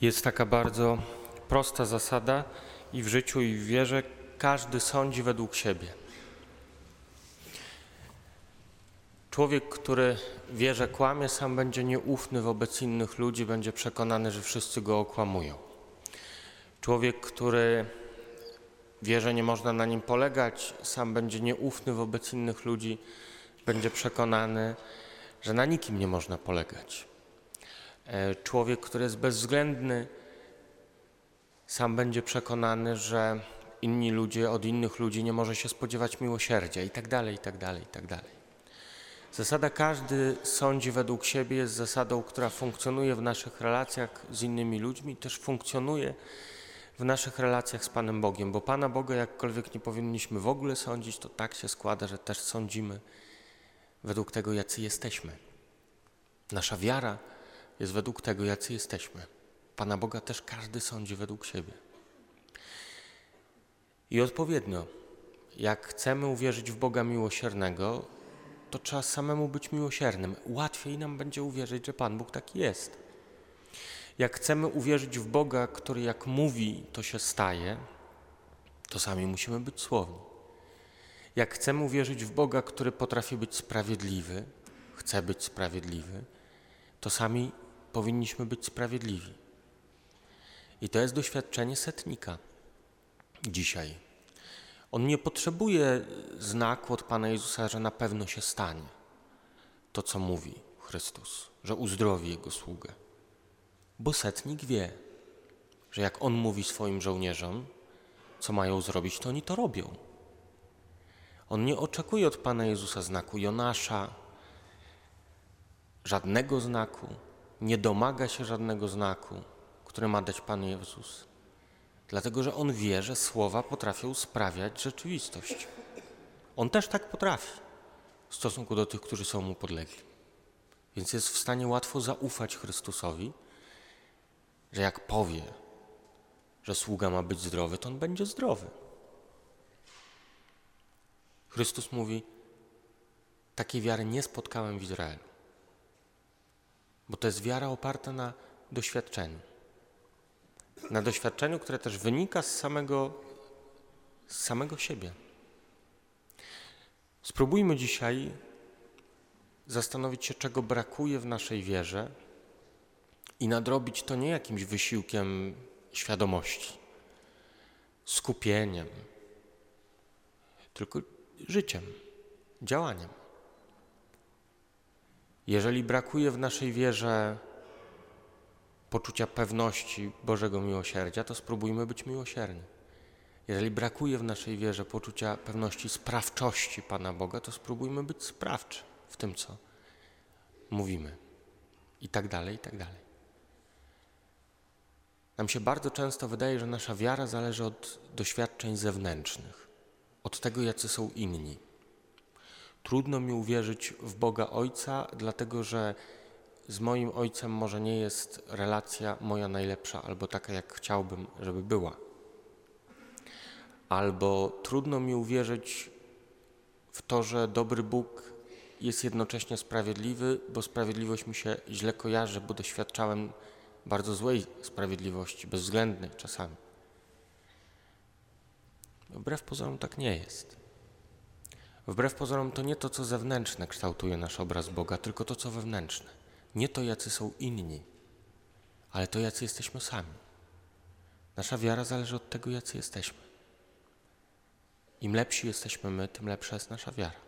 Jest taka bardzo prosta zasada i w życiu, i w wierze każdy sądzi według siebie. Człowiek, który wierze kłamie, sam będzie nieufny wobec innych ludzi, będzie przekonany, że wszyscy go okłamują. Człowiek, który wie, że nie można na nim polegać, sam będzie nieufny wobec innych ludzi, będzie przekonany, że na nikim nie można polegać. E, człowiek, który jest bezwzględny, sam będzie przekonany, że inni ludzie od innych ludzi nie może się spodziewać miłosierdzia i tak dalej, i tak dalej, i tak dalej. Zasada każdy sądzi według siebie jest zasadą, która funkcjonuje w naszych relacjach z innymi ludźmi, też funkcjonuje w naszych relacjach z Panem Bogiem, bo Pana Boga jakkolwiek nie powinniśmy w ogóle sądzić, to tak się składa, że też sądzimy według tego, jacy jesteśmy. Nasza wiara jest według tego, jacy jesteśmy. Pana Boga też każdy sądzi według siebie. I odpowiednio, jak chcemy uwierzyć w Boga miłosiernego, to trzeba samemu być miłosiernym. Łatwiej nam będzie uwierzyć, że Pan Bóg taki jest. Jak chcemy uwierzyć w Boga, który jak mówi, to się staje, to sami musimy być słowni. Jak chcemy uwierzyć w Boga, który potrafi być sprawiedliwy, chce być sprawiedliwy, to sami powinniśmy być sprawiedliwi. I to jest doświadczenie setnika dzisiaj. On nie potrzebuje znaku od Pana Jezusa, że na pewno się stanie to, co mówi Chrystus, że uzdrowi Jego sługę. Bo setnik wie, że jak on mówi swoim żołnierzom, co mają zrobić, to oni to robią. On nie oczekuje od Pana Jezusa znaku Jonasza, żadnego znaku, nie domaga się żadnego znaku, który ma dać Pan Jezus. Dlatego, że on wie, że słowa potrafią sprawiać rzeczywistość. On też tak potrafi w stosunku do tych, którzy są mu podlegli. Więc jest w stanie łatwo zaufać Chrystusowi, że jak powie, że sługa ma być zdrowy, to on będzie zdrowy. Chrystus mówi: Takiej wiary nie spotkałem w Izraelu, bo to jest wiara oparta na doświadczeniu. Na doświadczeniu, które też wynika z samego, z samego siebie. Spróbujmy dzisiaj zastanowić się, czego brakuje w naszej wierze i nadrobić to nie jakimś wysiłkiem świadomości, skupieniem, tylko życiem, działaniem. Jeżeli brakuje w naszej wierze poczucia pewności Bożego miłosierdzia, to spróbujmy być miłosierni. Jeżeli brakuje w naszej wierze poczucia pewności sprawczości Pana Boga, to spróbujmy być sprawczy w tym, co mówimy. I tak dalej, i tak dalej. Nam się bardzo często wydaje, że nasza wiara zależy od doświadczeń zewnętrznych, od tego, jacy są inni. Trudno mi uwierzyć w Boga Ojca, dlatego że z moim Ojcem może nie jest relacja moja najlepsza, albo taka, jak chciałbym, żeby była. Albo trudno mi uwierzyć w to, że dobry Bóg jest jednocześnie sprawiedliwy, bo sprawiedliwość mi się źle kojarzy, bo doświadczałem bardzo złej sprawiedliwości, bezwzględnej czasami. Wbrew pozorom tak nie jest. Wbrew pozorom to nie to, co zewnętrzne kształtuje nasz obraz Boga, tylko to, co wewnętrzne. Nie to, jacy są inni, ale to, jacy jesteśmy sami. Nasza wiara zależy od tego, jacy jesteśmy. Im lepsi jesteśmy my, tym lepsza jest nasza wiara.